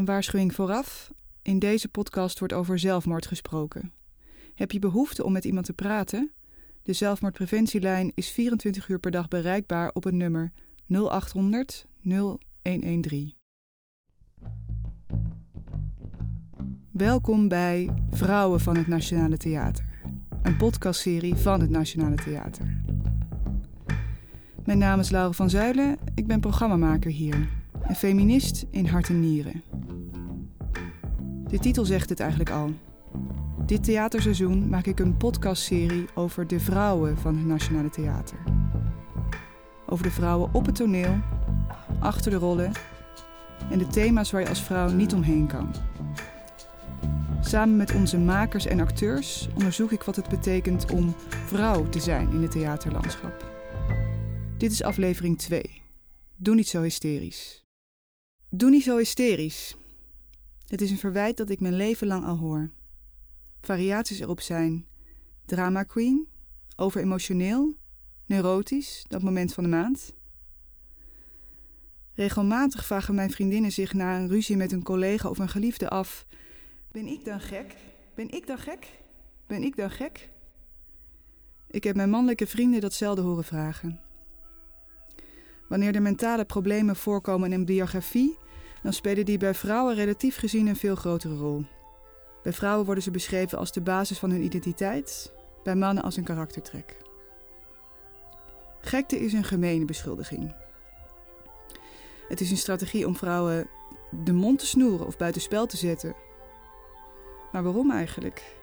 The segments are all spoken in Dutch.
Een waarschuwing vooraf. In deze podcast wordt over zelfmoord gesproken. Heb je behoefte om met iemand te praten? De zelfmoordpreventielijn is 24 uur per dag bereikbaar op het nummer 0800 0113. Welkom bij Vrouwen van het Nationale Theater, een podcastserie van het Nationale Theater. Mijn naam is Laura van Zuilen, ik ben programmamaker hier, een feminist in hart en nieren. De titel zegt het eigenlijk al. Dit theaterseizoen maak ik een podcastserie over de vrouwen van het Nationale Theater. Over de vrouwen op het toneel, achter de rollen en de thema's waar je als vrouw niet omheen kan. Samen met onze makers en acteurs onderzoek ik wat het betekent om vrouw te zijn in het theaterlandschap. Dit is aflevering 2. Doe niet zo hysterisch. Doe niet zo hysterisch. Het is een verwijt dat ik mijn leven lang al hoor. Variaties erop zijn drama queen, overemotioneel, neurotisch, dat moment van de maand. Regelmatig vragen mijn vriendinnen zich na een ruzie met een collega of een geliefde af: Ben ik dan gek? Ben ik dan gek? Ben ik dan gek? Ik heb mijn mannelijke vrienden dat zelden horen vragen. Wanneer er mentale problemen voorkomen in een biografie, dan spelen die bij vrouwen relatief gezien een veel grotere rol. Bij vrouwen worden ze beschreven als de basis van hun identiteit, bij mannen als een karaktertrek. Gekte is een gemene beschuldiging. Het is een strategie om vrouwen de mond te snoeren of buitenspel te zetten. Maar waarom eigenlijk?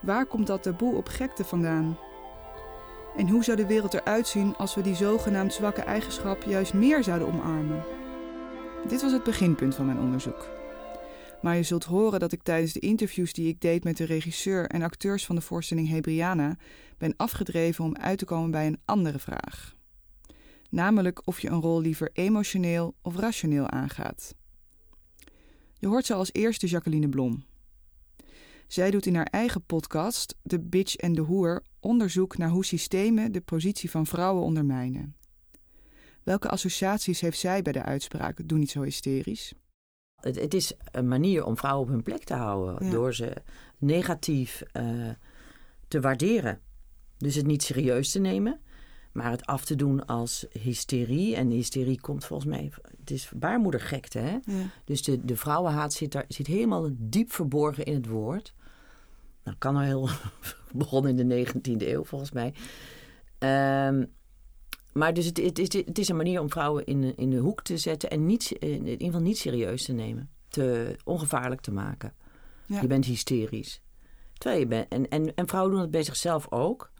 Waar komt dat taboe op gekte vandaan? En hoe zou de wereld eruit zien als we die zogenaamd zwakke eigenschap juist meer zouden omarmen? Dit was het beginpunt van mijn onderzoek. Maar je zult horen dat ik tijdens de interviews die ik deed met de regisseur en acteurs van de voorstelling Hebriana ben afgedreven om uit te komen bij een andere vraag. Namelijk of je een rol liever emotioneel of rationeel aangaat. Je hoort ze als eerste Jacqueline Blom. Zij doet in haar eigen podcast, The Bitch en de Hoer, onderzoek naar hoe systemen de positie van vrouwen ondermijnen. Welke associaties heeft zij bij de uitspraak Doe niet zo hysterisch? Het, het is een manier om vrouwen op hun plek te houden. Door ze negatief uh, te waarderen. Dus het niet serieus te nemen. Maar het af te doen als hysterie. En hysterie komt volgens mij... Het is baarmoedergekte, hè? Ja. Dus de, de vrouwenhaat zit, daar, zit helemaal diep verborgen in het woord. Nou, kan al heel... begonnen in de 19e eeuw, volgens mij. Um, maar dus het, het, is, het is een manier om vrouwen in, in de hoek te zetten en niet, in ieder geval niet serieus te nemen. Te ongevaarlijk te maken. Ja. Je bent hysterisch. Terwijl je bent, en, en, en vrouwen doen het bij zichzelf ook.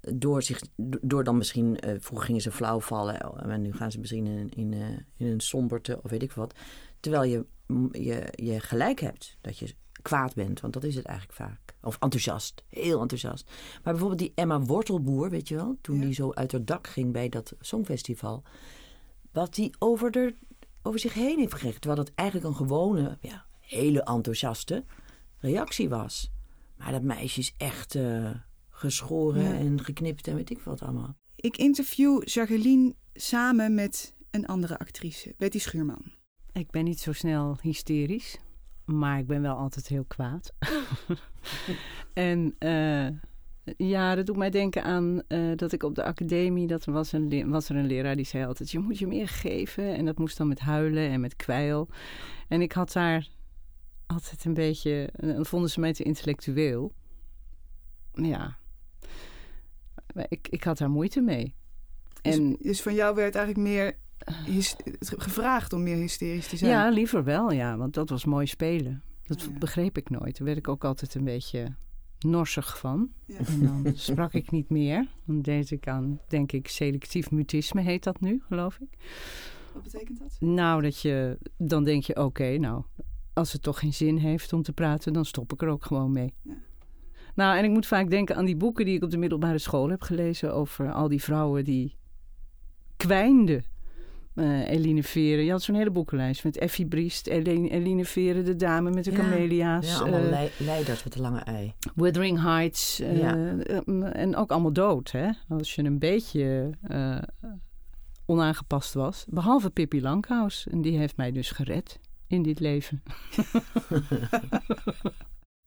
Door, zich, door dan misschien, uh, vroeger gingen ze flauw vallen en nu gaan ze misschien in, in, uh, in een somberte of weet ik wat. Terwijl je, je, je gelijk hebt dat je kwaad bent, want dat is het eigenlijk vaak. Of enthousiast, heel enthousiast. Maar bijvoorbeeld die Emma Wortelboer, weet je wel, toen die zo uit haar dak ging bij dat songfestival. Wat die over, de, over zich heen heeft gekregen. Terwijl dat eigenlijk een gewone, ja, hele enthousiaste reactie was. Maar dat meisje is echt uh, geschoren en geknipt en weet ik wat allemaal. Ik interview Jacqueline samen met een andere actrice, Betty Schuurman. Ik ben niet zo snel hysterisch. Maar ik ben wel altijd heel kwaad. en uh, ja, dat doet mij denken aan uh, dat ik op de academie, dat er was, een, was er een leraar die zei altijd, je moet je meer geven. En dat moest dan met huilen en met kwijl. En ik had daar altijd een beetje, dan vonden ze mij te intellectueel. Ja, ik, ik had daar moeite mee. Dus en, dus, dus van jou werd eigenlijk meer gevraagd om meer hysterisch te zijn? Ja, liever wel, ja. Want dat was mooi spelen. Dat oh, begreep ik nooit. Daar werd ik ook altijd een beetje norsig van. Ja. En dan sprak ik niet meer. Dan deed ik aan, denk ik, selectief mutisme heet dat nu, geloof ik. Wat betekent dat? Nou, dat je, dan denk je, oké, nou, als het toch geen zin heeft om te praten, dan stop ik er ook gewoon mee. Ja. Nou, en ik moet vaak denken aan die boeken die ik op de middelbare school heb gelezen over al die vrouwen die kwijnden uh, Eline Veren. Je had zo'n hele boekenlijst met Effie Briest, Eline, Eline Veren, de dame met de ja, camelia's. Ja, allemaal uh, leiders met de lange ei. Wuthering Heights. Uh, ja. En ook allemaal dood, hè. Als je een beetje onaangepast was. Behalve Pippi Lankhuis. En die heeft mij dus gered in dit leven.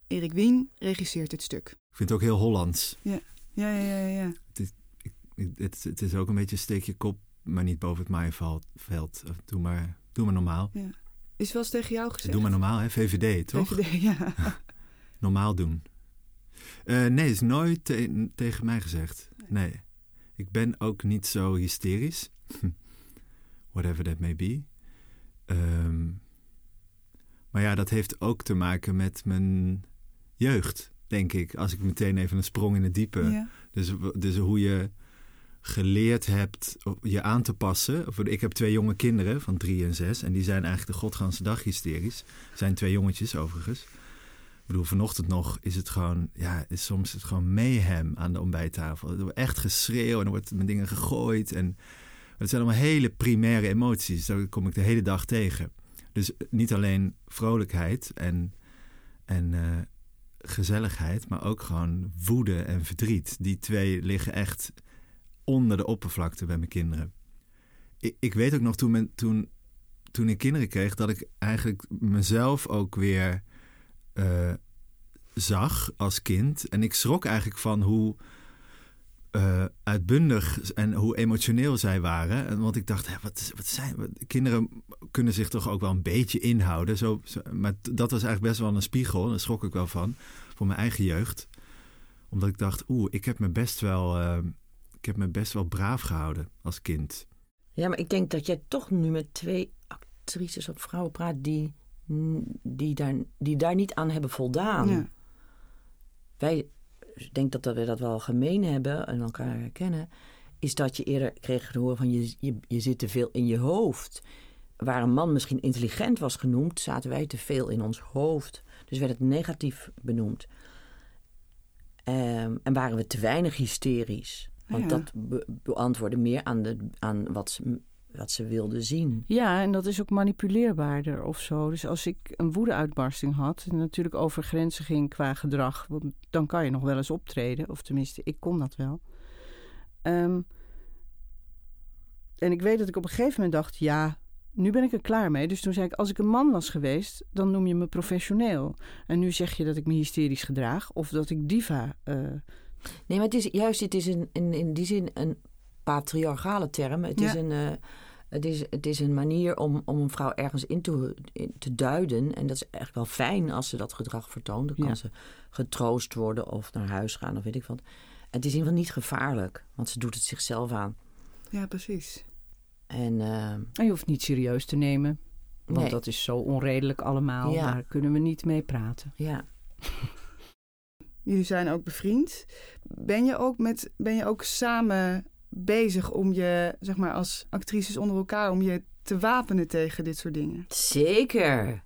Erik Wien regisseert het stuk. Ik vind het ook heel Hollands. Ja, ja, ja, ja. ja. Het, is, ik, het, het, is ook een beetje steek je kop, maar niet boven het maaienveld. Doe maar, doe maar normaal. Ja. Is wel eens tegen jou gezegd? Doe maar normaal, hè? VVD, toch? VVD, ja. normaal doen. Uh, nee, is nooit te tegen mij gezegd. Nee. Ik ben ook niet zo hysterisch. Whatever that may be. Um, maar ja, dat heeft ook te maken met mijn jeugd, denk ik. Als ik meteen even een sprong in het diepe. Ja. Dus, dus hoe je geleerd hebt je aan te passen. Ik heb twee jonge kinderen van drie en zes. En die zijn eigenlijk de godganse dag hysterisch. zijn twee jongetjes overigens. Ik bedoel, vanochtend nog is het gewoon... Ja, is soms het gewoon mayhem aan de ontbijttafel. Er wordt echt geschreeuw en er wordt met dingen gegooid. En het zijn allemaal hele primaire emoties. Daar kom ik de hele dag tegen. Dus niet alleen vrolijkheid en, en uh, gezelligheid, maar ook gewoon woede en verdriet. Die twee liggen echt onder de oppervlakte bij mijn kinderen. Ik, ik weet ook nog toen, toen, toen ik kinderen kreeg, dat ik eigenlijk mezelf ook weer uh, zag als kind. En ik schrok eigenlijk van hoe uh, uitbundig en hoe emotioneel zij waren. Want ik dacht, hè, wat, wat zijn kinderen kunnen zich toch ook wel een beetje inhouden. Zo, maar dat was eigenlijk best wel een spiegel. Daar schrok ik wel van voor mijn eigen jeugd, omdat ik dacht, oeh, ik heb me best wel, uh, ik heb me best wel braaf gehouden als kind. Ja, maar ik denk dat jij toch nu met twee actrices of vrouwen praat die, die, daar, die daar niet aan hebben voldaan. Ja. Wij ik denk dat we dat wel gemeen hebben en elkaar herkennen, is dat je eerder kreeg te horen van je, je, je zit te veel in je hoofd. Waar een man misschien intelligent was genoemd, zaten wij te veel in ons hoofd. Dus werd het negatief benoemd. Um, en waren we te weinig hysterisch. Want dat be beantwoordde meer aan, de, aan wat ze wat ze wilden zien. Ja, en dat is ook manipuleerbaarder of zo. Dus als ik een woedeuitbarsting had en natuurlijk over grenzen ging qua gedrag, want dan kan je nog wel eens optreden, of tenminste, ik kon dat wel. Um, en ik weet dat ik op een gegeven moment dacht, ja, nu ben ik er klaar mee. Dus toen zei ik, als ik een man was geweest, dan noem je me professioneel. En nu zeg je dat ik me hysterisch gedraag of dat ik diva. Uh... Nee, maar het is juist, het is in, in, in die zin een patriarchale term. Het is een. Uh, het is, het is een manier om, om een vrouw ergens in te, te duiden. En dat is echt wel fijn als ze dat gedrag vertoont. Dan kan ze getroost worden of naar huis gaan of weet ik wat. Het is in ieder geval niet gevaarlijk, want ze doet het zichzelf aan. Ja, precies. En, uh, en je hoeft niet serieus te nemen. Want dat is zo onredelijk allemaal. Ja. Daar kunnen we niet mee praten. Ja. Jullie zijn ook bevriend. Ben je ook, met, ben je ook samen bezig om je, zeg maar, als actrices onder elkaar, om je te wapenen tegen dit soort dingen? Zeker.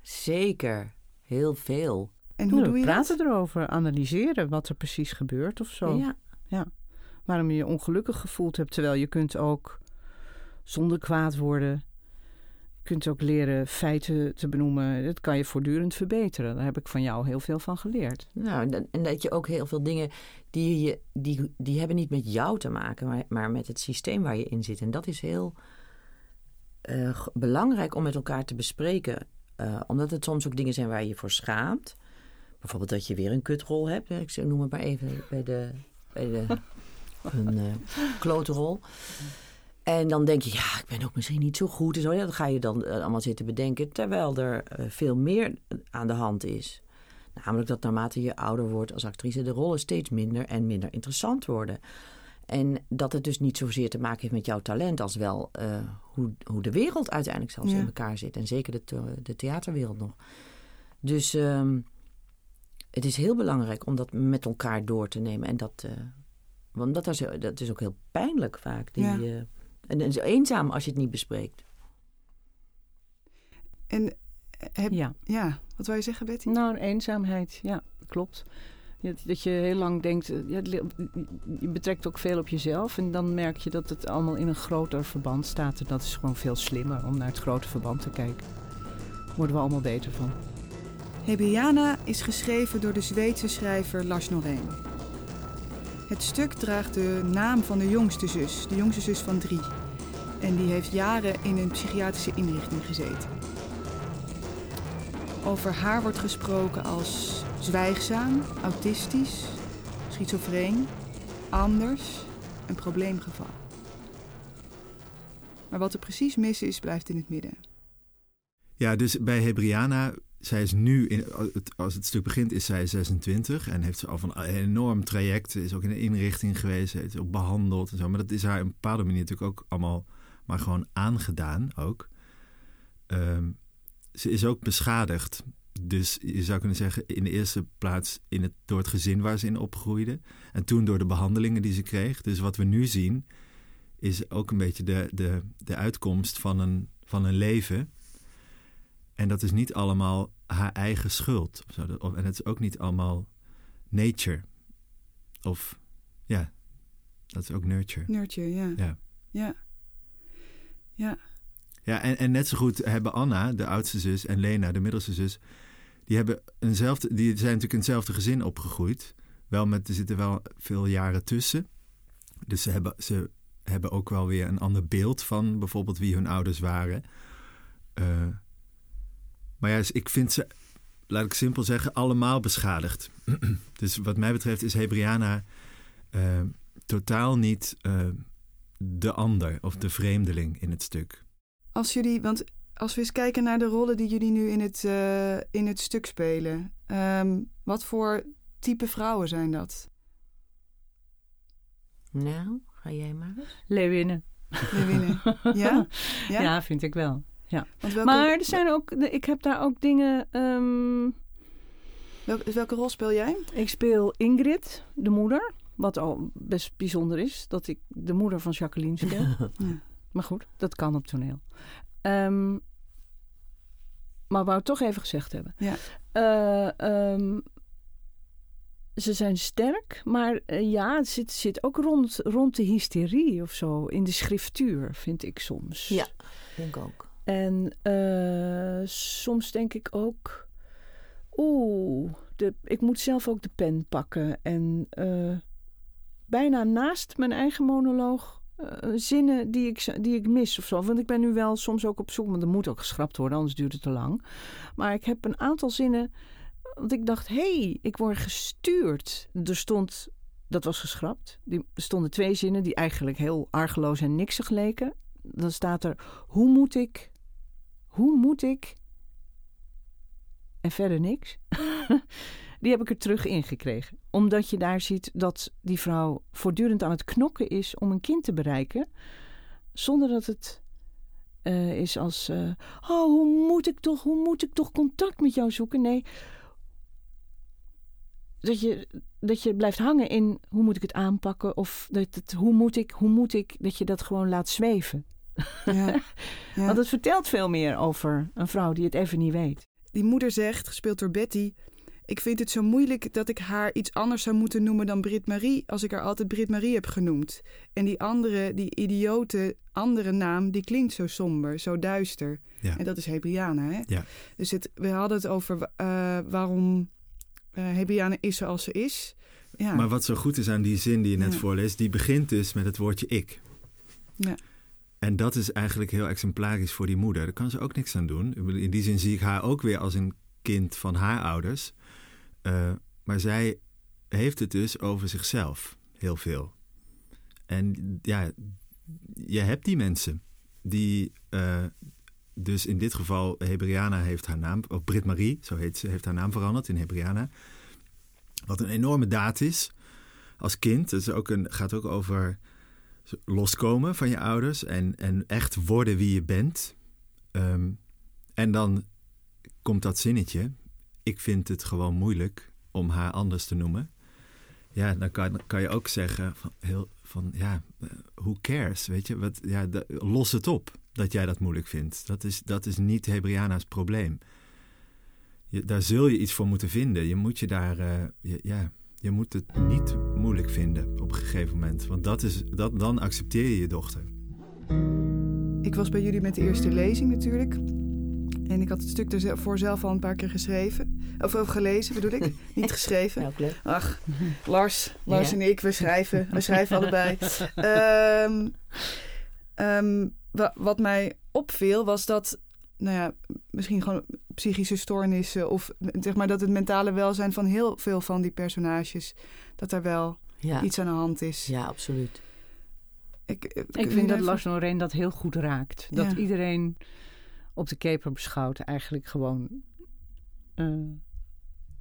Zeker. Heel veel. En hoe doe je praten erover, analyseren wat er precies gebeurt of zo. Ja. ja. Waarom je je ongelukkig gevoeld hebt, terwijl je kunt ook zonder kwaad worden kunt ook leren feiten te benoemen. Dat kan je voortdurend verbeteren. Daar heb ik van jou heel veel van geleerd. Nou, en dat je ook heel veel dingen die je, die, die hebben niet met jou te maken, maar, maar met het systeem waar je in zit. En dat is heel uh, belangrijk om met elkaar te bespreken. Uh, omdat het soms ook dingen zijn waar je je voor schaamt. Bijvoorbeeld dat je weer een kutrol hebt. Ik noem het maar even bij de, bij de een uh, klotenrol. En dan denk je, ja, ik ben ook misschien niet zo goed. En zo. Ja, dat ga je dan uh, allemaal zitten bedenken. Terwijl er uh, veel meer aan de hand is. Namelijk dat naarmate je ouder wordt als actrice, de rollen steeds minder en minder interessant worden. En dat het dus niet zozeer te maken heeft met jouw talent, als wel uh, hoe, hoe de wereld uiteindelijk zelfs ja. in elkaar zit. En zeker de, de theaterwereld nog. Dus um, het is heel belangrijk om dat met elkaar door te nemen. En dat, want dat is, dat is ook heel pijnlijk vaak. Die, ja. En het is eenzaam als je het niet bespreekt. En heb, ja. ja, wat wil je zeggen, Betty? Nou, eenzaamheid, ja, klopt. Dat je heel lang denkt, eh, je betrekt ook veel op jezelf. En dan merk je dat het allemaal in een groter verband staat. En dat is gewoon veel slimmer om naar het grote verband te kijken. Daar worden we allemaal beter van. Hebiana is geschreven door de Zweedse schrijver Lars Noreen. Het stuk draagt de naam van de jongste zus, de jongste zus van drie. En die heeft jaren in een psychiatrische inrichting gezeten. Over haar wordt gesproken als zwijgzaam, autistisch, schizofreen, anders, een probleemgeval. Maar wat er precies mis is, blijft in het midden. Ja, dus bij Hebriana, zij is nu, als het stuk begint, is zij 26 en heeft ze al van een enorm traject. Is ook in een inrichting geweest, heeft ook behandeld en zo. Maar dat is haar op een bepaalde manier natuurlijk ook allemaal maar gewoon aangedaan ook. Ehm, ze is ook beschadigd. Dus je zou kunnen zeggen, in de eerste plaats in het, door het gezin waar ze in opgroeide. En toen door de behandelingen die ze kreeg. Dus wat we nu zien, is ook een beetje de, de, de uitkomst van een, van een leven. En dat is niet allemaal haar eigen schuld. En het is ook niet allemaal nature. Of ja, dat is ook nurture. Nurture, ja. Ja. Ja. Ja. Ja, en, en net zo goed hebben Anna, de oudste zus, en Lena, de middelste zus, die, hebben eenzelfde, die zijn natuurlijk in hetzelfde gezin opgegroeid. Wel met, er zitten wel veel jaren tussen. Dus ze hebben, ze hebben ook wel weer een ander beeld van bijvoorbeeld wie hun ouders waren. Uh, maar ja, dus ik vind ze, laat ik simpel zeggen, allemaal beschadigd. dus wat mij betreft is Hebriana uh, totaal niet uh, de ander of de vreemdeling in het stuk. Als jullie, want als we eens kijken naar de rollen die jullie nu in het, uh, in het stuk spelen, um, wat voor type vrouwen zijn dat? Nou, ga jij maar. Leeuwinnen. Leeuwinnen, ja? ja? Ja, vind ik wel. Ja. welke, maar er zijn ook, ik heb daar ook dingen. Um, welke, welke rol speel jij? Ik speel Ingrid, de moeder. Wat al best bijzonder is, dat ik de moeder van Jacqueline speel. ja. Maar goed, dat kan op toneel. Um, maar wou het toch even gezegd hebben. Ja. Uh, um, ze zijn sterk, maar uh, ja, het zit, zit ook rond, rond de hysterie of zo. In de schriftuur, vind ik soms. Ja, denk ook. En uh, soms denk ik ook... Oeh, de, ik moet zelf ook de pen pakken. En bijna naast mijn eigen monoloog uh, zinnen die ik, die ik mis of zo. Want ik ben nu wel soms ook op zoek, want er moet ook geschrapt worden, anders duurt het te lang. Maar ik heb een aantal zinnen, want ik dacht, hé, hey, ik word gestuurd. Er stond, dat was geschrapt, er stonden twee zinnen die eigenlijk heel argeloos en niksig leken. Dan staat er, hoe moet ik, hoe moet ik, en verder niks. die heb ik er terug ingekregen. Omdat je daar ziet dat die vrouw voortdurend aan het knokken is om een kind te bereiken. Zonder dat het uh, is als: uh, Oh, hoe moet ik toch, hoe moet ik toch contact met jou zoeken? Nee. Dat je, dat je blijft hangen in hoe moet ik het aanpakken? Of dat het, hoe moet ik, hoe moet ik, dat je dat gewoon laat zweven. Ja, ja. Want het vertelt veel meer over een vrouw die het even niet weet. Die moeder zegt, gespeeld door Betty, ik vind het zo moeilijk dat ik haar iets anders zou moeten noemen dan Brit Marie als ik haar altijd Brit Marie heb genoemd. En die andere, die idiote andere naam, die klinkt zo somber, zo duister. Ja. En dat is Hebriana, hè? Ja. Dus het, we hadden het over uh, waarom uh, Hebriana is zoals ze is. Ja. Maar wat zo goed is aan die zin die je net Ja. voorleest, die begint dus met het woordje ik. Ja. En dat is eigenlijk heel exemplarisch voor die moeder. Daar kan ze ook niks aan doen. In die zin zie ik haar ook weer als een kind van haar ouders. Uh, maar zij heeft het dus over zichzelf heel veel. En ja, je hebt die mensen die, uh, dus in dit geval, Hebriana heeft haar naam, of Brit Marie, zo heet ze, heeft haar naam veranderd in Hebriana. Wat een enorme daad is als kind. Het is ook een, gaat ook over loskomen van je ouders en, en echt worden wie je bent. Um, en dan komt dat zinnetje. Ik vind het gewoon moeilijk om haar anders te noemen. Ja, dan kan, kan je ook zeggen van, heel, van ja, uh, who cares, weet je? Wat, ja, los het op dat jij dat moeilijk vindt. Dat is, dat is niet Hebriana's probleem. Daar zul je iets voor moeten vinden. Je moet je daar, je, ja, je moet het niet moeilijk vinden op een gegeven moment. Want dat is, dat, dan accepteer je je dochter. Ik was bij jullie met de eerste lezing natuurlijk. En ik had het stuk ervoor zelf al een paar keer geschreven. Of, of gelezen bedoel ik. Niet geschreven. Ja, leuk. Ach, Lars, Lars Ja. en ik, we schrijven. We schrijven allebei. Ehm, ehm, wa- wat mij opviel was dat nou ja, misschien gewoon psychische stoornissen. Of zeg maar dat het mentale welzijn van heel veel van die personages. dat er wel iets aan de hand is. Ja, absoluut. Ik, ik, vind dat Lars Noreen dat heel goed raakt. Dat iedereen op de keper beschouwt eigenlijk gewoon. Uh,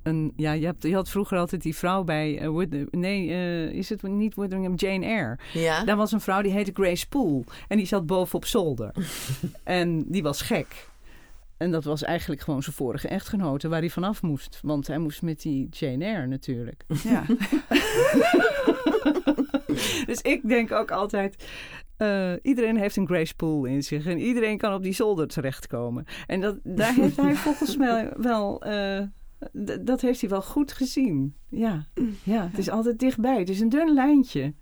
een, ja, je, hebt, je had vroeger altijd die vrouw bij. Uh, nee, uh, is het niet Witheringham Jane Eyre? Ja. Daar was een vrouw die heette Grace Poole. En die zat boven op zolder. en die was gek. En dat was eigenlijk gewoon zijn vorige echtgenote waar hij vanaf moest. Want hij moest met die Jane Eyre natuurlijk. Ja. dus ik denk ook altijd... Uh, iedereen heeft een Grace Pool in zich. En iedereen kan op die zolder terechtkomen. En dat, daar heeft hij volgens mij wel... Uh, dat heeft hij wel goed gezien. Ja. ja, het is altijd dichtbij. Het is een dun lijntje.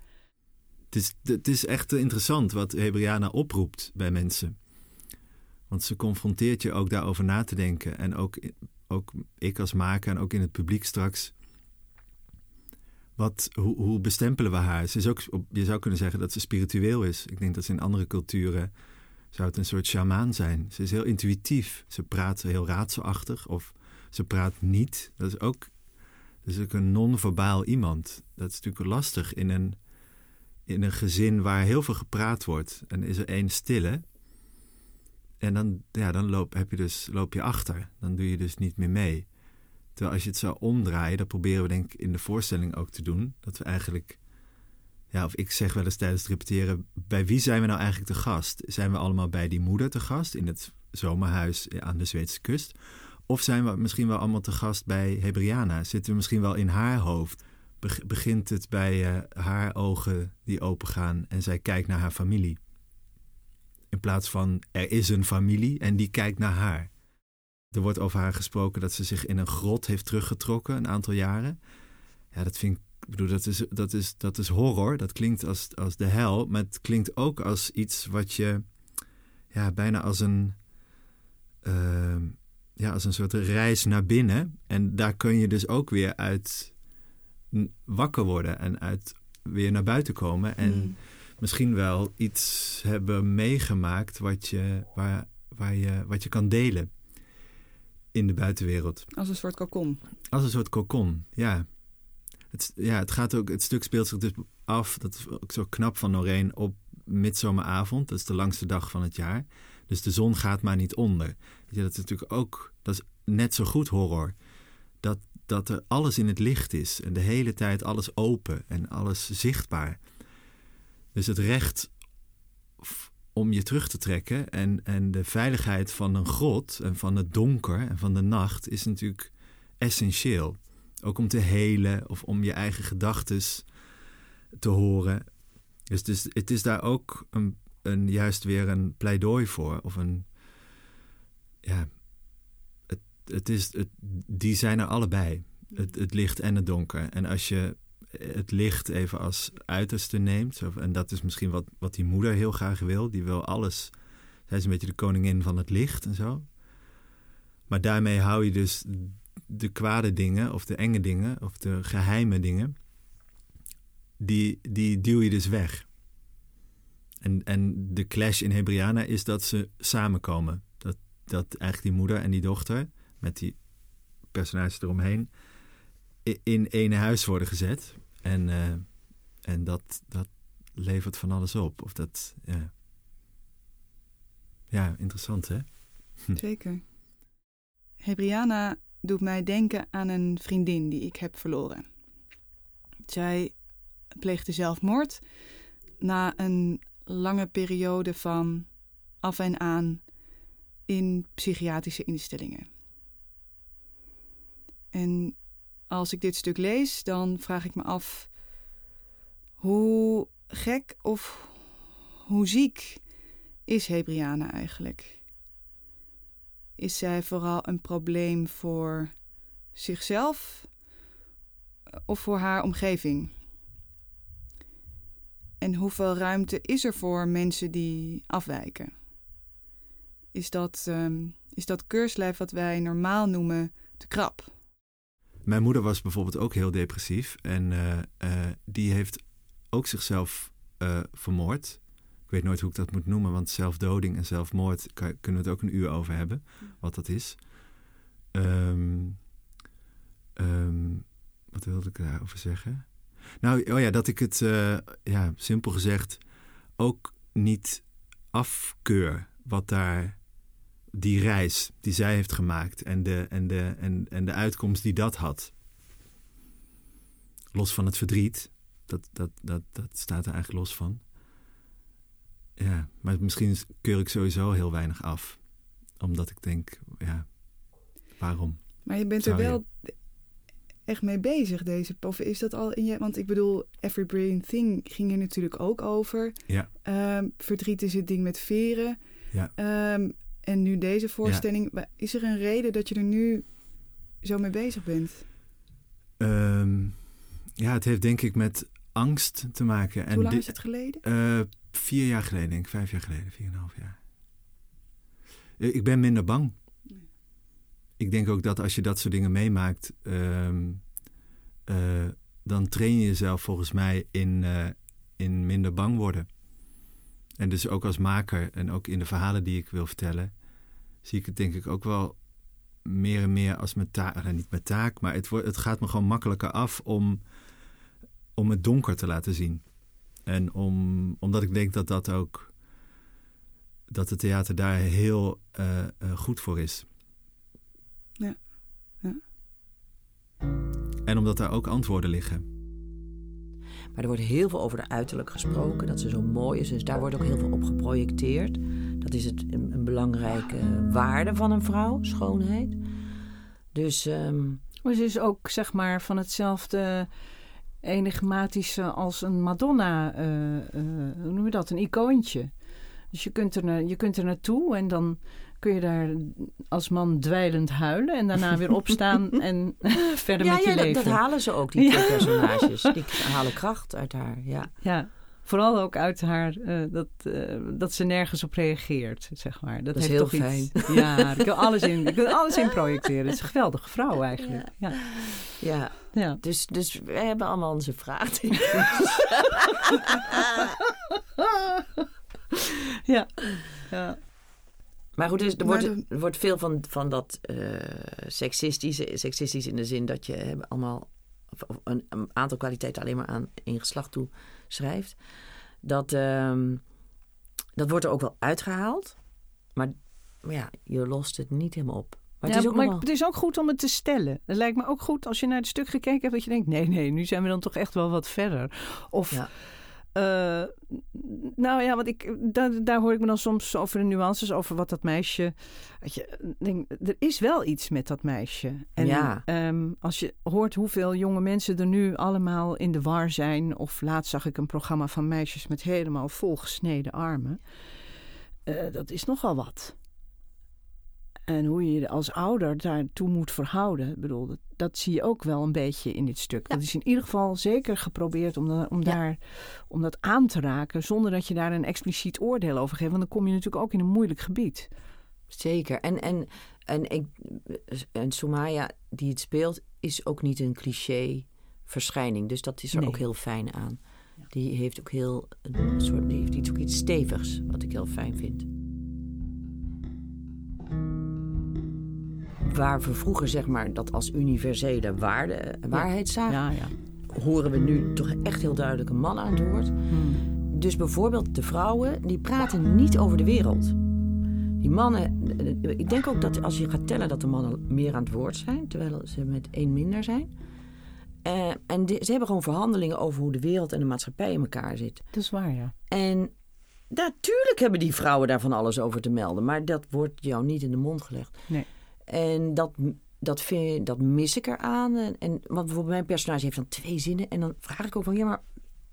Het is, het is echt interessant wat Hebriana oproept bij mensen. Want ze confronteert je ook daarover na te denken. En ook, ook ik als maker en ook in het publiek straks. Wat, hoe, hoe bestempelen we haar? Ze is ook, je zou kunnen zeggen dat ze spiritueel is. Ik denk dat ze in andere culturen zou het een soort shamaan zijn. Ze is heel intuïtief. Ze praat heel raadselachtig of ze praat niet. Dat is ook, dat is ook een non-verbaal iemand. Dat is natuurlijk lastig in een, in een gezin waar heel veel gepraat wordt. En is er één stille. En dan, ja, dan loop, heb je dus, loop je achter. Dan doe je dus niet meer mee. Terwijl als je het zou omdraaien, dat proberen we denk ik in de voorstelling ook te doen. Dat we eigenlijk, ja, of ik zeg wel eens tijdens het repeteren, bij wie zijn we nou eigenlijk te gast? Zijn we allemaal bij die moeder te gast in het zomerhuis aan de Zweedse kust? Of zijn we misschien wel allemaal te gast bij Hebriana? Zitten we misschien wel in haar hoofd? Begint het bij uh, haar ogen die opengaan en zij kijkt naar haar familie? In plaats van er is een familie en die kijkt naar haar. Er wordt over haar gesproken dat ze zich in een grot heeft teruggetrokken een aantal jaren. Ja, dat vind ik, ik bedoel, dat is, dat is, dat is horror. Dat klinkt als, als de hel, maar het klinkt ook als iets wat je ja, bijna als een, uh, ja, als een soort reis naar binnen. En daar kun je dus ook weer uit wakker worden en uit weer naar buiten komen. En mm misschien wel iets hebben meegemaakt wat je, waar, waar je, wat je kan delen in de buitenwereld. Als een soort kokon. Als een soort kokon, ja. Het, ja, het, gaat ook, het stuk speelt zich dus af, dat is ook zo knap van Noreen, op midzomeravond. Dat is de langste dag van het jaar. Dus de zon gaat maar niet onder. Ja, dat is natuurlijk ook, dat is net zo goed horror. Dat, dat er alles in het licht is en de hele tijd alles open en alles zichtbaar. Dus het recht om je terug te trekken en, en de veiligheid van een grot en van het donker en van de nacht is natuurlijk essentieel. Ook om te helen of om je eigen gedachten te horen. Dus, dus het is daar ook een, een, juist weer een pleidooi voor. Of een. Ja. Het, het is, het, die zijn er allebei. Het, het licht en het donker. En als je het licht even als uiterste neemt. En dat is misschien wat, wat die moeder heel graag wil. Die wil alles. Zij is een beetje de koningin van het licht en zo. Maar daarmee hou je dus de kwade dingen, of de enge dingen, of de geheime dingen. Die, die duw je dus weg. En, en de clash in Hebriana is dat ze samenkomen. Dat, dat eigenlijk die moeder en die dochter, met die personages eromheen, in één huis worden gezet. En, uh, en dat, dat levert van alles op. Of dat, ja. Ja, interessant hè? Zeker. Hebriana doet mij denken aan een vriendin die ik heb verloren. Zij pleegde zelfmoord na een lange periode van af en aan in psychiatrische instellingen. En als ik dit stuk lees, dan vraag ik me af hoe gek of hoe ziek is Hebriana eigenlijk? Is zij vooral een probleem voor zichzelf of voor haar omgeving? En hoeveel ruimte is er voor mensen die afwijken? Is dat, um, is dat keurslijf wat wij normaal noemen te krap? Mijn moeder was bijvoorbeeld ook heel depressief. En uh, uh, die heeft ook zichzelf uh, vermoord. Ik weet nooit hoe ik dat moet noemen, want zelfdoding en zelfmoord kan, kunnen we het ook een uur over hebben, wat dat is. Ehm, ehm, wat wilde ik daarover zeggen? Nou, oh ja, dat ik het, eh, ja, simpel gezegd, ook niet afkeur wat daar die reis die zij heeft gemaakt en de, en de, en, en de uitkomst die dat had. Los van het verdriet, dat, dat, dat, dat staat er eigenlijk los van. Ja, maar misschien keur ik sowieso heel weinig af. Omdat ik denk, ja, waarom? Maar je bent er wel echt mee bezig, deze. Of is dat al in je. Want ik bedoel, Every Brain Thing ging er natuurlijk ook over. Ja. Ehm, verdriet is het ding met veren. Ja. Ehm, en nu deze voorstelling. Is er een reden dat je er nu zo mee bezig bent? Ehm, ja, het heeft denk ik met angst te maken. En Hoe lang is het geleden? Uh, vier jaar geleden, denk ik. Vijf jaar geleden, vier en een half jaar. Eh, ik ben minder bang. Ik denk ook dat als je dat soort dingen meemaakt, uh, dan train je jezelf volgens mij in, in minder bang worden. En dus ook als maker en ook in de verhalen die ik wil vertellen, zie ik het denk ik ook wel meer en meer als mijn taak. Nou, niet mijn taak, maar het, wordt, het gaat me gewoon makkelijker af om, om het donker te laten zien. En om, omdat ik denk dat dat ook. dat het theater daar heel uh, uh, goed voor is. Ja. ja. En omdat daar ook antwoorden liggen. Maar er wordt heel veel over de uiterlijk gesproken, dat ze zo mooi is. Dus daar wordt ook heel veel op geprojecteerd. Dat is het, een, belangrijke waarde van een vrouw, schoonheid. Dus. Um... Maar ze is ook, zeg maar, van hetzelfde enigmatische als een Madonna, uh, hoe noem je dat, een icoontje. Dus je kunt, er, je kunt er naartoe en dan kun je daar als man dweilend huilen en daarna weer opstaan en verder met je ja, leven. Dat, dat halen ze ook, die twee personages. Die halen kracht uit haar, ja. Ja, vooral ook uit haar uh, dat, uh, dat ze nergens op reageert, zeg maar. Dat, dat is heel fijn. Iets, ja, ik wil alles in, ik wil alles in projecteren. Het is een geweldige vrouw eigenlijk. Ja. ja. ja. ja. Dus, dus we hebben allemaal onze vraagtekens. ja. ja. Maar goed, dus er, wordt, er wordt veel van, van dat uh, seksistische, seksistisch in de zin dat je allemaal een, een, aantal kwaliteiten alleen maar aan één geslacht toe schrijft. Dat, uh, dat wordt er ook wel uitgehaald. Maar, maar, ja, je lost het niet helemaal op. Maar, ja, het, is ook maar het is ook goed om het te stellen. Het lijkt me ook goed als je naar het stuk gekeken hebt... dat je denkt, nee, nee, nu zijn we dan toch echt wel wat verder. Of... Ja. Uh, nou ja, want ik, daar, daar hoor ik me dan soms over de nuances, over wat dat meisje. Weet je, denk, er is wel iets met dat meisje. En ja. um, als je hoort hoeveel jonge mensen er nu allemaal in de war zijn. Of laatst zag ik een programma van meisjes met helemaal volgesneden armen. Uh, dat is nogal wat. En hoe je je als ouder daartoe moet verhouden. Ik bedoel, dat, dat, zie je ook wel een beetje in dit stuk. Ja. Dat is in ieder geval zeker geprobeerd om, da, om, ja. daar, om dat aan te raken... zonder dat je daar een expliciet oordeel over geeft. Want dan kom je natuurlijk ook in een moeilijk gebied. Zeker. En, en, en, ik, en Sumaya, die het speelt, is ook niet een cliché verschijning. Dus dat is er nee. ook heel fijn aan. Die heeft ook heel een soort, die heeft iets, ook iets stevigs, wat ik heel fijn vind. Waar we vroeger zeg maar dat als universele waarde, waarheid zagen, ja, ja. horen we nu toch echt heel duidelijk een man aan het woord. Hmm. Dus bijvoorbeeld de vrouwen, die praten niet over de wereld. Die mannen, ik denk ook dat als je gaat tellen dat de mannen meer aan het woord zijn, terwijl ze met één minder zijn. Uh, en ze hebben gewoon verhandelingen over hoe de wereld en de maatschappij in elkaar zit. Dat is waar, ja. En natuurlijk hebben die vrouwen daar van alles over te melden, maar dat wordt jou niet in de mond gelegd. Nee. En dat, dat, vind, dat mis ik eraan. En, en, want bijvoorbeeld mijn personage heeft dan twee zinnen. En dan vraag ik ook van, ja, maar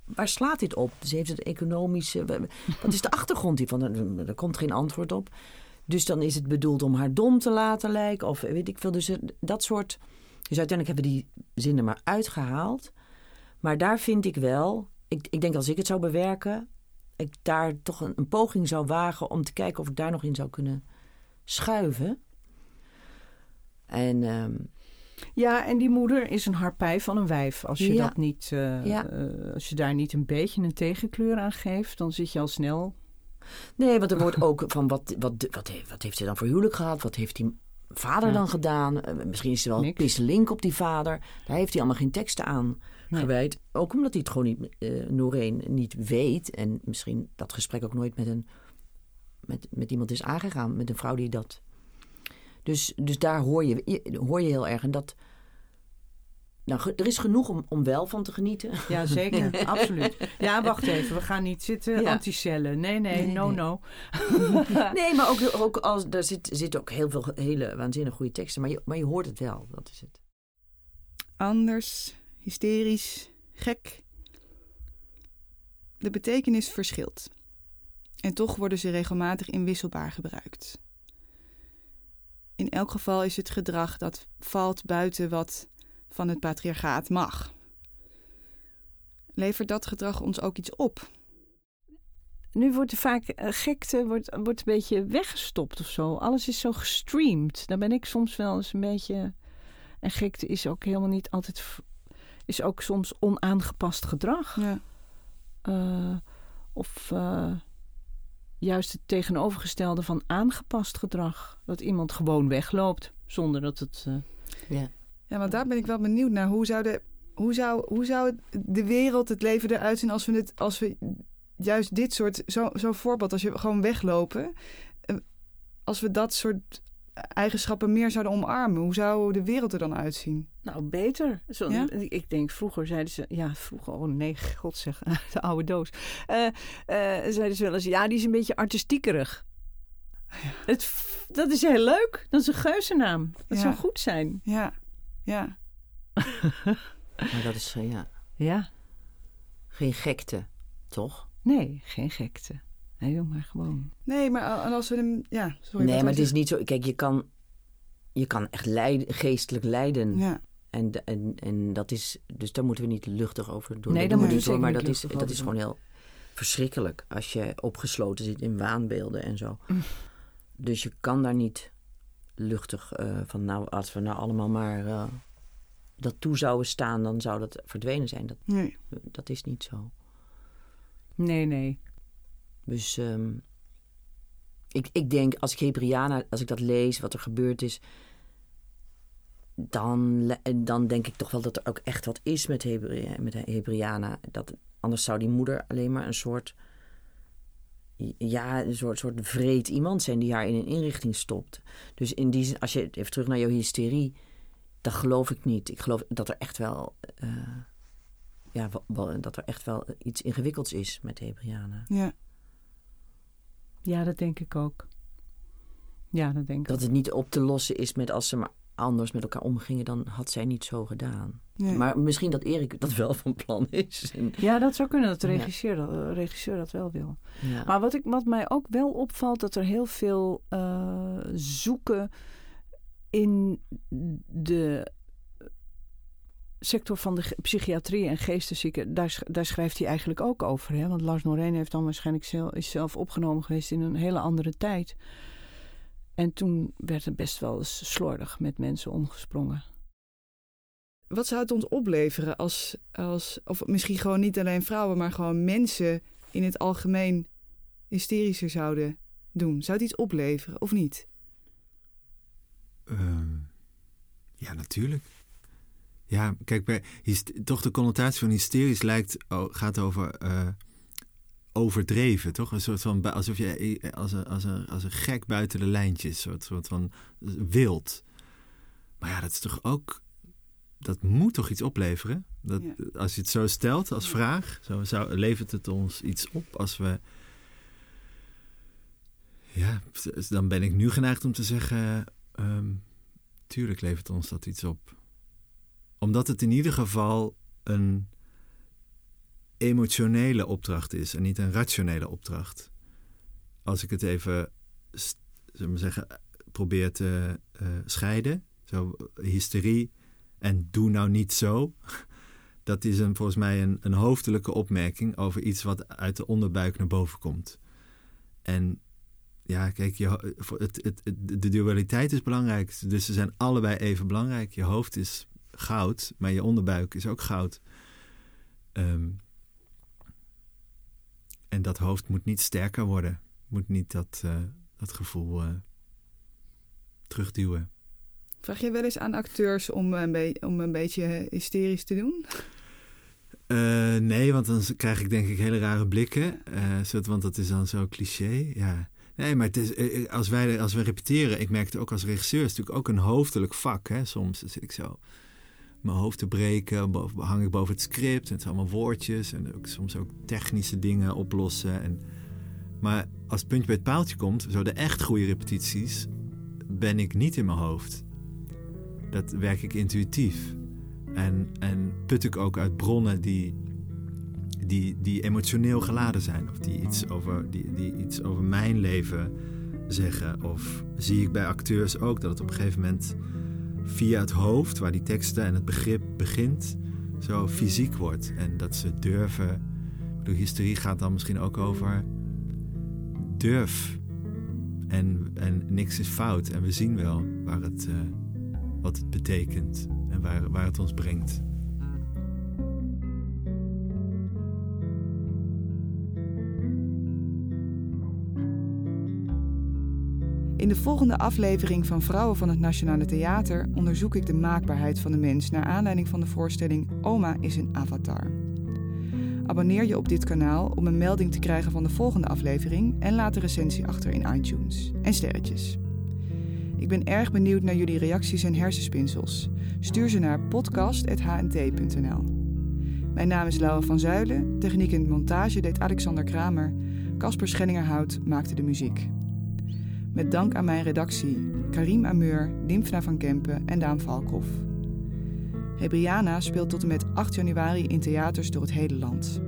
waar slaat dit op? Dus heeft het economische... Wat is de achtergrond hiervan? Er, er komt geen antwoord op. Dus dan is het bedoeld om haar dom te laten lijken. Of weet ik veel. Dus dat soort... Dus uiteindelijk hebben we die zinnen maar uitgehaald. Maar daar vind ik wel... Ik, ik denk als ik het zou bewerken... ik daar toch een poging zou wagen... om te kijken of ik daar nog in zou kunnen schuiven... En, um... Ja, en die moeder is een harpij van een wijf. Als je, ja. dat niet, uh, ja. uh, als je daar niet een beetje een tegenkleur aan geeft, dan zit je al snel Nee, want er wordt ook van wat, wat, wat, heeft, wat heeft hij dan voor huwelijk gehad? Wat heeft die vader Ja. dan gedaan? Eh, misschien is er wel een pisselink op die vader. Daar heeft hij allemaal geen teksten aan Nee. gewijd. Ook omdat hij het gewoon niet, eh Noreen niet weet. En misschien dat gesprek ook nooit met, een, met, met iemand is aangegaan. Met een vrouw die dat... Dus, dus daar hoor je, hoor je heel erg. En dat... Nou, er is genoeg om, om wel van te genieten. Ja, zeker. Absoluut. Ja, wacht even. We gaan niet zitten Ja. anticellen. Nee, nee, Nee, no, nee. no. Nee, maar ook, ook als, er zit- zitten ook heel veel hele waanzinnig goede teksten. Maar je, maar je hoort het wel, dat is het. Anders, hysterisch, gek. De betekenis verschilt. En toch worden ze regelmatig inwisselbaar gebruikt. In elk geval is het gedrag dat valt buiten wat van het patriarchaat mag. Levert dat gedrag ons ook iets op? Nu wordt er vaak eh, gekte wordt, wordt een beetje weggestopt of zo. Alles is zo gestreamd. Daar ben ik soms wel eens een beetje. En gekte is ook helemaal niet altijd. Is ook soms onaangepast gedrag. Ja. Eh, of eh, juist het tegenovergestelde van aangepast gedrag. Dat iemand gewoon wegloopt zonder dat het. eh, Ja. Ja, want daar ben ik wel benieuwd naar. Hoe zou de, hoe zou, hoe zou de wereld, het leven eruit zien als we, het, als we juist dit soort, zo- zo'n voorbeeld, als je gewoon weglopen, eh, als we dat soort eigenschappen meer zouden omarmen, hoe zou de wereld er dan uitzien? Nou, beter. Zo, Ja? Ik denk, vroeger zeiden ze... Ja, vroeger, oh nee, god zeg, de oude doos. Eh, eh, zeiden ze wel eens, ja, die is een beetje artistiekerig. Het, dat is heel leuk. Dat is een geuzennaam. Dat Ja. zou goed zijn. Ja, ja. Maar dat is, eh, ja, Ja, geen gekte, toch? nee, geen gekte. Nee, maar gewoon. Nee, maar en als we hem, ja, sorry. nee, maar het is niet zo... Kijk, je kan, je kan echt lijden, geestelijk lijden. Ja, En, en, en dat is... Dus daar moeten we niet luchtig over doen. Nee, daar moeten we hoor, Maar dat is, dat is gewoon heel verschrikkelijk. Als je opgesloten zit in waanbeelden en zo. Mm. Dus je kan daar niet luchtig eh, van... Nou, als we nou allemaal maar... eh, dat toe zouden staan, dan zou dat verdwenen zijn. Dat, nee. dat is niet zo. Nee, nee. Dus ehm, ik, ik denk, als ik Hebriana, als ik dat lees, wat er gebeurd is, dan, le- dan denk ik toch wel dat er ook echt wat is met, met Hebriana. Dat, anders zou die moeder alleen maar een soort, ja, een soort, soort vreed iemand zijn die haar in een inrichting stopt. Dus in die zin, als je even terug naar jouw hysterie, dat geloof ik niet. Ik geloof dat er echt wel, eh, ja, dat er echt wel iets ingewikkelds is met Hebriana. Ja, Ja, dat denk ik ook. Ja, dat denk ik Dat het niet op te lossen is met als ze maar anders met elkaar omgingen, dan had zij niet zo gedaan. nee. Maar misschien dat Erik dat wel van plan is. En, Ja, dat zou kunnen dat de Ja. regisseur, dat, eh, regisseur dat wel wil. ja. Maar wat, ik, wat mij ook wel opvalt, dat er heel veel eh, zoeken in de sector van de psychiatrie en geesteszieken. Daar, daar schrijft hij eigenlijk ook over. Hè? Want Lars Noreen heeft dan waarschijnlijk zelf, is zelf opgenomen geweest in een hele andere tijd. En toen werd er best wel eens slordig met mensen omgesprongen. Wat zou het ons opleveren als, als, of misschien gewoon niet alleen vrouwen, maar gewoon mensen in het algemeen hysterischer zouden doen? Zou het iets opleveren of niet? Ehm, ja, natuurlijk. Ja, kijk, bij, toch de connotatie van hysterisch lijkt, oh, gaat over eh, overdreven, toch? Een soort van, alsof je eh, als een, als een, als een gek buiten de lijntjes, een soort, soort van wild. Maar ja, dat is toch ook, dat moet toch iets opleveren? Dat, Ja. Als je het zo stelt als Ja. vraag, zo, zou, levert het ons iets op als we... Ja, dan ben ik nu geneigd om te zeggen... ehm, tuurlijk levert ons dat iets op. Omdat het in ieder geval een emotionele opdracht is en niet een rationele opdracht. Als ik het even, zullen we zeggen, probeer te eh, scheiden. Zo, hysterie en doe nou niet zo. Dat is een, volgens mij een, een hoofdelijke opmerking over iets wat uit de onderbuik naar boven komt. En ja, kijk, je, het, het- de dualiteit is belangrijk. Dus ze zijn allebei even belangrijk. Je hoofd is goud, maar je onderbuik is ook goud. Ehm, en dat hoofd moet niet sterker worden. moet niet dat, uh, dat gevoel uh, terugduwen. Vraag je wel eens aan acteurs om een, om een beetje hysterisch te doen? Uh, nee, want dan krijg ik denk ik hele rare blikken. Uh, want dat is dan zo cliché. Ja. Nee, maar het is, als, wij, als we repeteren, ik merk het ook als regisseur, is natuurlijk ook een hoofdelijk vak. Hè? Soms zit ik zo mijn hoofd te breken, hang ik boven het script en het zijn allemaal woordjes en ook, soms ook technische dingen oplossen. En, maar als het puntje bij het paaltje komt, zo de echt goede repetities, ben ik niet in mijn hoofd. Dat werk ik intuïtief. En, en put ik ook uit bronnen die, die, die emotioneel geladen zijn. Of die iets, over, die, die iets over mijn leven zeggen. Of zie ik bij acteurs ook dat het op een gegeven moment via het hoofd, waar die teksten en het begrip begint, zo fysiek wordt. En dat ze durven. De hysterie gaat dan misschien ook over durf. En, en niks is fout. En we zien wel waar het, uh, wat het betekent en waar, waar het ons brengt. In de volgende aflevering van Vrouwen van het Nationale Theater onderzoek ik de maakbaarheid van de mens naar aanleiding van de voorstelling Oma is een avatar. Abonneer je op dit kanaal om een melding te krijgen van de volgende aflevering en laat een recensie achter in iTunes. En sterretjes. Ik ben erg benieuwd naar jullie reacties en hersenspinsels. Stuur ze naar podcast.hnt.nl. Mijn naam is Laura van Zuilen, techniek en montage deed Alexander Kramer, Casper Schellingerhout maakte de muziek. Met dank aan mijn redactie Karim Ameur, Dimfna van Kempen en Daan Valkhoff. Hebriana speelt tot en met 8 januari in theaters door het hele land.